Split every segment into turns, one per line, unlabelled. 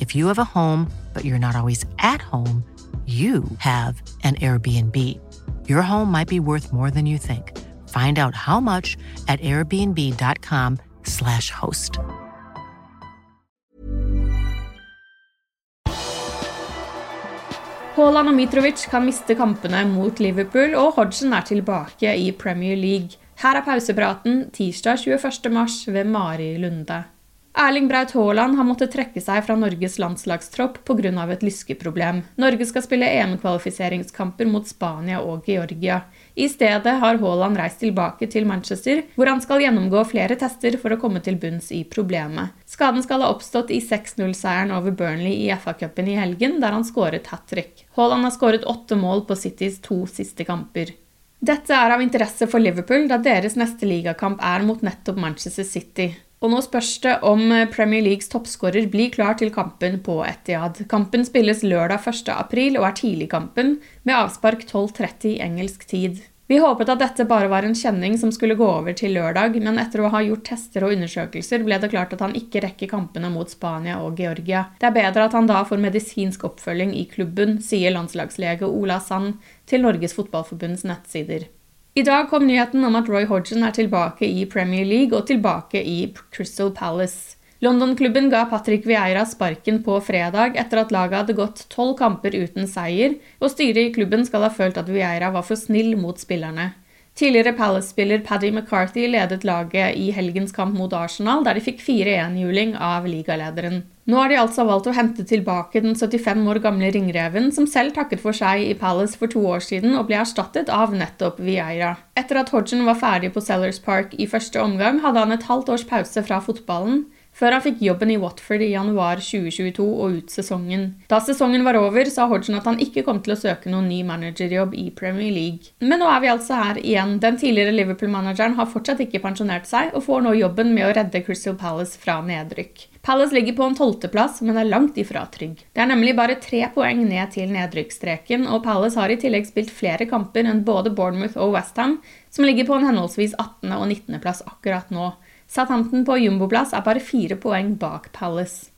If you have a home, but you're not always at home, you have an Airbnb. Your home might be worth more than you think. Find out how much at airbnb.com/slash host.
Haaland og Mitrovic kan miste kampene mot Liverpool, og Hodgson er tilbake i Premier League. Her er pausepraten tirsdag 21. mars ved Mari Lunde. Erling Braut Haaland har måttet trekke seg fra Norges landslagstropp pga. et lyskeproblem. Norge skal spille EM-kvalifiseringskamper mot Spania og Georgia. I stedet har Haaland reist tilbake til Manchester, hvor han skal gjennomgå flere tester for å komme til bunns i problemet. Skaden skal ha oppstått i 6-0-seieren over Burnley i FA-cupen i helgen, der han skåret hat trick. Haaland har skåret åtte mål på Citys to siste kamper. Dette er av interesse for Liverpool, da deres neste ligakamp er mot nettopp Manchester City. Og nå spørs det om Premier Leagues toppskårer blir klar til kampen på Etiad. Kampen spilles lørdag 1. april og er tidligkampen, med avspark 12.30 engelsk tid. Vi håpet at dette bare var en kjenning som skulle gå over til lørdag, men etter å ha gjort tester og undersøkelser ble det klart at han ikke rekker kampene mot Spania og Georgia. Det er bedre at han da får medisinsk oppfølging i klubben, sier landslagslege Ola Sand til Norges Fotballforbunds nettsider. I dag kom nyheten om at Roy Hodgson er tilbake i Premier League og tilbake i Crystal Palace. London-klubben ga Patrick Vieira sparken på fredag etter at laget hadde gått tolv kamper uten seier, og styret i klubben skal ha følt at Vieira var for snill mot spillerne. Tidligere Palace-spiller Paddy McCarthy ledet laget i helgens kamp mot Arsenal, der de fikk 4-1-juling av ligalederen. Nå har de altså valgt å hente tilbake den 75 år gamle ringreven, som selv takket for seg i Palace for to år siden og ble erstattet av nettopp Vieira. Etter at Hodgen var ferdig på Sellers Park i første omgang, hadde han et halvt års pause fra fotballen, før han fikk jobben i Watford i januar 2022 og ut sesongen. Da sesongen var over, sa Hodgson at han ikke kom til å søke noen ny managerjobb i Premier League. Men nå er vi altså her igjen. Den tidligere Liverpool-manageren har fortsatt ikke pensjonert seg, og får nå jobben med å redde Crystal Palace fra nedrykk. Palace ligger på en tolvteplass, men er langt ifra trygg. Det er nemlig bare tre poeng ned til nedrykksstreken, og Palace har i tillegg spilt flere kamper enn både Bournemouth og Westham, som ligger på en henholdsvis 18. og 19. plass akkurat nå. Southampton på jumboplass er bare fire poeng bak Palace.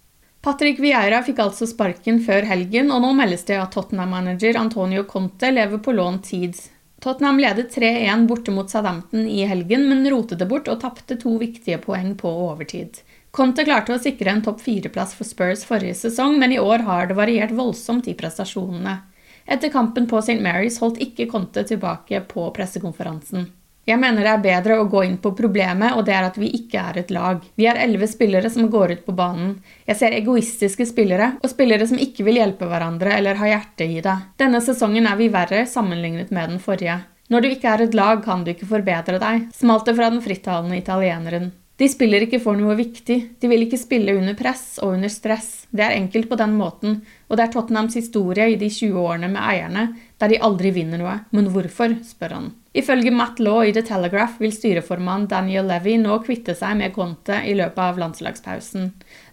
Patrick Vieira fikk altså sparken før helgen, og nå meldes det at Tottenham-manager Antonio Conte lever på lånt tid. Tottenham ledet 3-1 borte mot Southampton i helgen, men rotet det bort og tapte to viktige poeng på overtid. Conte klarte å sikre en topp fire-plass for Spurs forrige sesong, men i år har det variert voldsomt i prestasjonene. Etter kampen på St. Mary's holdt ikke Conte tilbake på pressekonferansen. Jeg mener det er bedre å gå inn på problemet, og det er at vi ikke er et lag. Vi er elleve spillere som går ut på banen. Jeg ser egoistiske spillere, og spillere som ikke vil hjelpe hverandre eller ha hjerte i det. Denne sesongen er vi verre sammenlignet med den forrige. Når du ikke er et lag, kan du ikke forbedre deg, smalt det fra den frittalende italieneren. De spiller ikke for noe viktig, de vil ikke spille under press og under stress. Det er enkelt på den måten, og det er Tottenhams historie i de 20 årene med eierne, der de aldri vinner noe. Men hvorfor, spør han. Ifølge Matt Law i The Telegraph vil styreformann Daniel Levy nå kvitte seg med Conte i løpet av landslagspausen.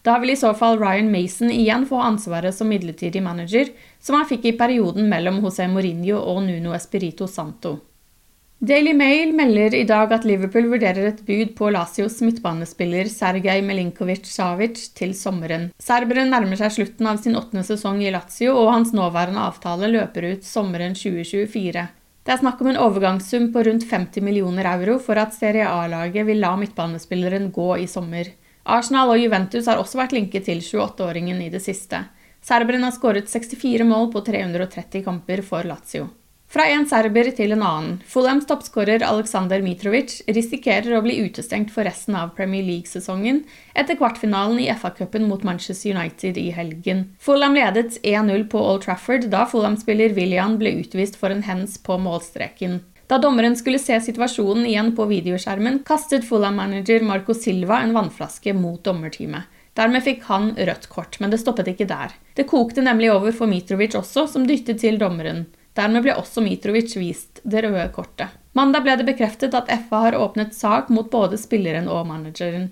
Da vil i så fall Ryan Mason igjen få ansvaret som midlertidig manager, som han fikk i perioden mellom José Mourinho og Nuno Espirito Santo. Daily Mail melder i dag at Liverpool vurderer et bud på Lazios midtbanespiller Sergej Melinkovic-Savic til sommeren. Serberen nærmer seg slutten av sin åttende sesong i Lazio, og hans nåværende avtale løper ut sommeren 2024. Det er snakk om en overgangssum på rundt 50 millioner euro for at Serie A-laget vil la midtbanespilleren gå i sommer. Arsenal og Juventus har også vært linket til 28-åringen i det siste. Serberen har skåret 64 mål på 330 kamper for Lazio. Fra en serber til en annen. Fulhams toppskårer Aleksandr Mitrovic risikerer å bli utestengt for resten av Premier League-sesongen etter kvartfinalen i FA-cupen mot Manchester United i helgen. Fulham ledet 1-0 på Old Trafford da Fulham-spiller William ble utvist for en hens på målstreken. Da dommeren skulle se situasjonen igjen på videoskjermen, kastet Fulham-manager Marco Silva en vannflaske mot dommerteamet. Dermed fikk han rødt kort, men det stoppet ikke der. Det kokte nemlig over for Mitrovic også, som dyttet til dommeren. Dermed ble også Mitrovic vist det røde kortet. Mandag ble det bekreftet at FA har åpnet sak mot både spilleren og manageren.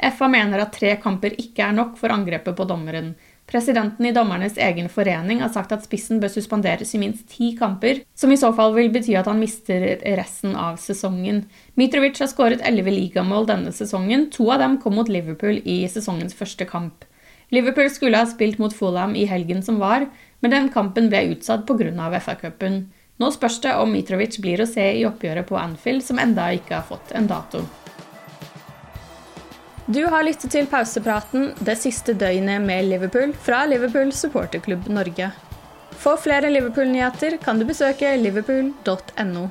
FA mener at tre kamper ikke er nok for angrepet på dommeren. Presidenten i dommernes egen forening har sagt at spissen bør suspenderes i minst ti kamper, som i så fall vil bety at han mister resten av sesongen. Mitrovic har skåret elleve ligamål denne sesongen, to av dem kom mot Liverpool i sesongens første kamp. Liverpool skulle ha spilt mot Fulham i helgen som var, men den kampen ble utsatt pga. FA-cupen. Nå spørs det om Mitrovic blir å se i oppgjøret på Anfield, som enda ikke har fått en dato. Du har lyttet til pausepraten det siste døgnet med Liverpool fra Liverpool supporterklubb Norge. For flere Liverpool-nyheter kan du besøke liverpool.no.